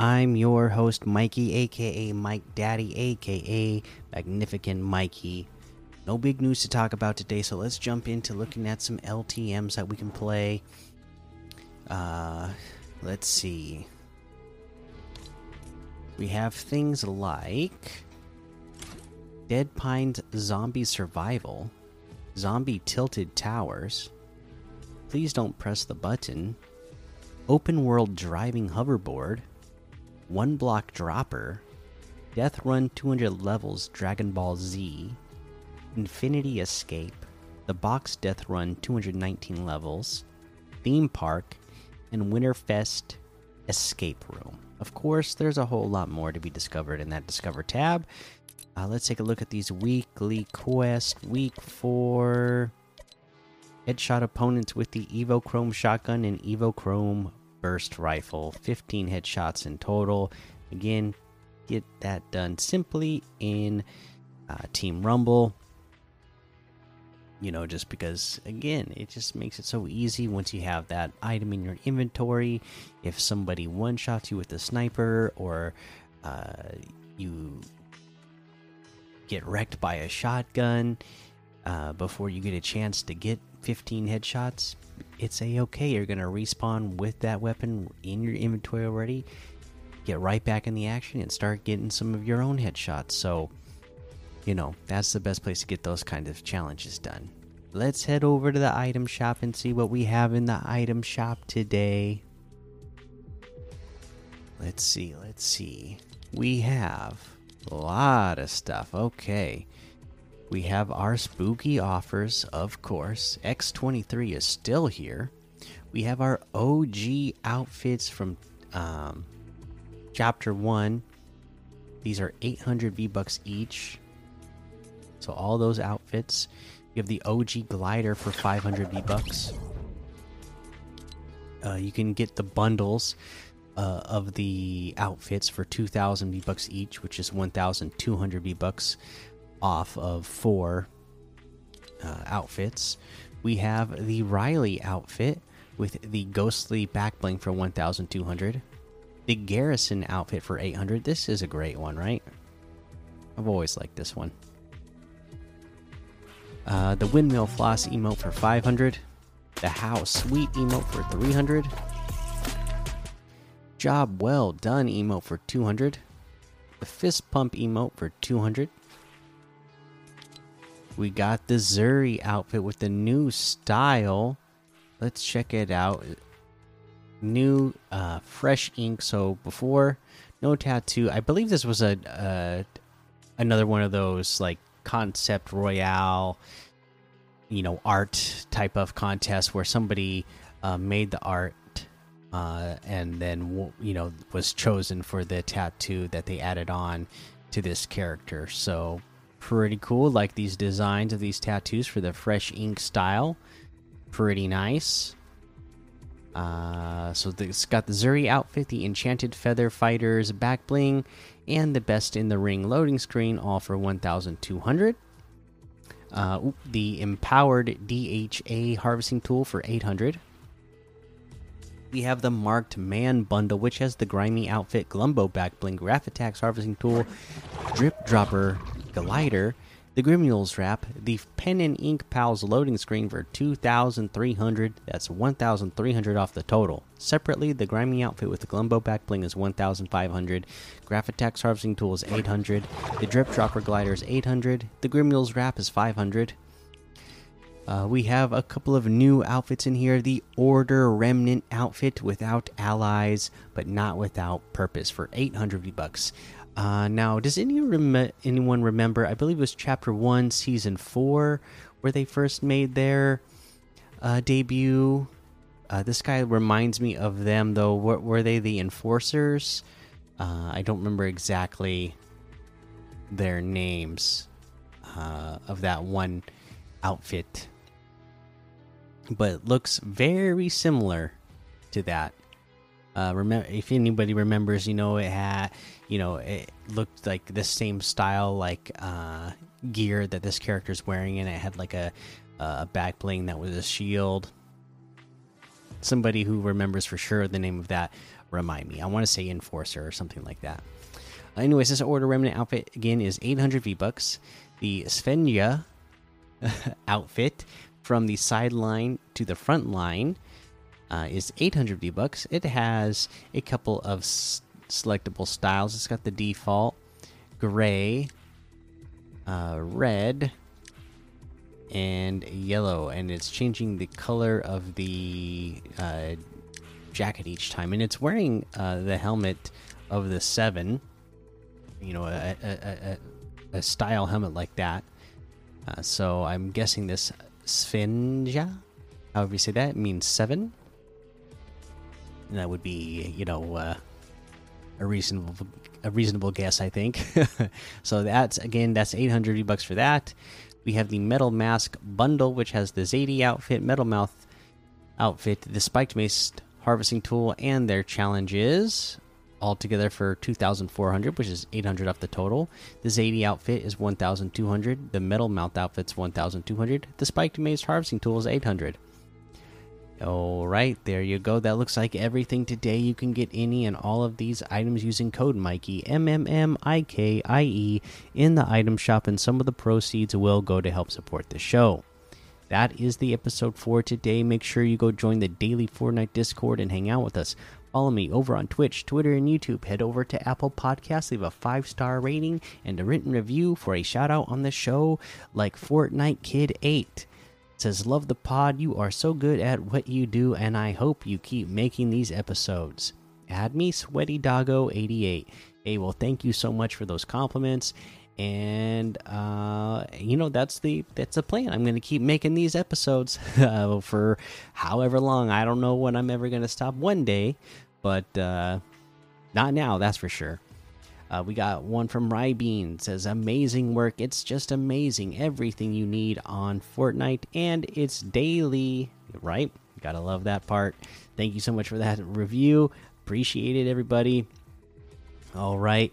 I'm your host, Mikey, aka Mike Daddy, aka Magnificent Mikey. No big news to talk about today, so let's jump into looking at some LTMs that we can play. Uh, let's see. We have things like Dead Pines Zombie Survival, Zombie Tilted Towers. Please don't press the button. Open World Driving Hoverboard, One Block Dropper, Death Run 200 Levels Dragon Ball Z, Infinity Escape, The Box Death Run 219 Levels, Theme Park, and Winterfest Escape Room. Of course, there's a whole lot more to be discovered in that Discover tab. Uh, let's take a look at these weekly quests. Week 4 Headshot opponents with the Evo Chrome shotgun and Evo Chrome burst rifle. 15 headshots in total. Again, get that done simply in uh, Team Rumble. You know, just because, again, it just makes it so easy once you have that item in your inventory. If somebody one shots you with a sniper or uh, you get wrecked by a shotgun uh, before you get a chance to get 15 headshots, it's a okay. You're gonna respawn with that weapon in your inventory already. Get right back in the action and start getting some of your own headshots. So, you know, that's the best place to get those kind of challenges done. Let's head over to the item shop and see what we have in the item shop today. Let's see, let's see. We have a lot of stuff. Okay. We have our spooky offers, of course. X23 is still here. We have our OG outfits from um, Chapter 1. These are 800 V bucks each. So, all those outfits. You have the OG glider for 500 V bucks. Uh, you can get the bundles uh, of the outfits for 2,000 V bucks each, which is 1,200 V bucks off of four uh, outfits. We have the Riley outfit with the ghostly back bling for 1,200. The Garrison outfit for 800. This is a great one, right? I've always liked this one. Uh, the Windmill Floss emote for 500. The How Sweet emote for 300. Job Well Done emote for 200. The Fist Pump emote for 200. We got the Zuri outfit with the new style. Let's check it out. New, uh, fresh ink. So before, no tattoo. I believe this was a uh, another one of those like concept royale, you know, art type of contest where somebody uh, made the art uh, and then you know was chosen for the tattoo that they added on to this character. So pretty cool. Like these designs of these tattoos for the fresh ink style, pretty nice. Uh, so it's got the Zuri outfit, the Enchanted Feather Fighters back bling, and the Best in the Ring loading screen, all for 1,200. Uh, the Empowered DHA harvesting tool for 800. We have the Marked Man bundle, which has the Grimy outfit, Glumbo back bling, Graph attacks harvesting tool, Drip Dropper glider, the Grimules wrap, the Pen and Ink Pals loading screen for 2,300. That's 1,300 off the total. Separately, the Grimy outfit with the Glumbo back bling is 1,500. Graph harvesting tool is 800. The Drip Dropper glider is 800. The Grimules wrap is 500. Uh, we have a couple of new outfits in here. The Order Remnant outfit without allies, but not without purpose for 800 V bucks. Uh, now, does any rem anyone remember? I believe it was Chapter One, Season Four, where they first made their uh, debut. Uh, this guy reminds me of them, though. Were, were they the enforcers? Uh, I don't remember exactly their names uh, of that one outfit, but it looks very similar to that. Uh, remember, if anybody remembers, you know, it had, you know, it looked like the same style, like uh, gear that this character's wearing, and it had like a, a back bling that was a shield. Somebody who remembers for sure the name of that, remind me. I want to say Enforcer or something like that. Anyways, this Order Remnant outfit again is 800 V bucks. The Svenja outfit from the sideline to the front line uh, is 800 V bucks. It has a couple of selectable styles. It's got the default gray, uh, red, and yellow, and it's changing the color of the uh, jacket each time. And it's wearing uh, the helmet of the seven. You know, a, a, a, a style helmet like that. Uh, so I'm guessing this Svenja, however you say that, means seven And that would be you know uh, a reasonable a reasonable guess, I think. so that's again that's 800 V bucks for that. We have the Metal Mask bundle, which has the Zadie outfit, Metal Mouth outfit, the Spiked Mace harvesting tool, and their challenges all together for 2,400, which is 800 off the total. The Zadie outfit is 1,200. The Metal Mouth outfit's 1,200. The Spiked Mace harvesting tool is 800. All right, there you go. That looks like everything today. You can get any and all of these items using code Mikey M M M I K I E in the item shop, and some of the proceeds will go to help support the show. That is the episode for today. Make sure you go join the daily Fortnite Discord and hang out with us. Follow me over on Twitch, Twitter, and YouTube. Head over to Apple Podcasts, leave a five star rating and a written review for a shout out on the show, like Fortnite Kid 8 says, Love the pod. You are so good at what you do, and I hope you keep making these episodes. Add me, Sweaty Doggo 88. Hey, well, thank you so much for those compliments. And uh, you know that's the that's the plan. I'm going to keep making these episodes uh, for however long. I don't know when I'm ever going to stop. One day, but uh, not now. That's for sure. Uh, we got one from Rye Rybean says amazing work. It's just amazing. Everything you need on Fortnite and it's daily, right? Gotta love that part. Thank you so much for that review. Appreciate it, everybody. All right.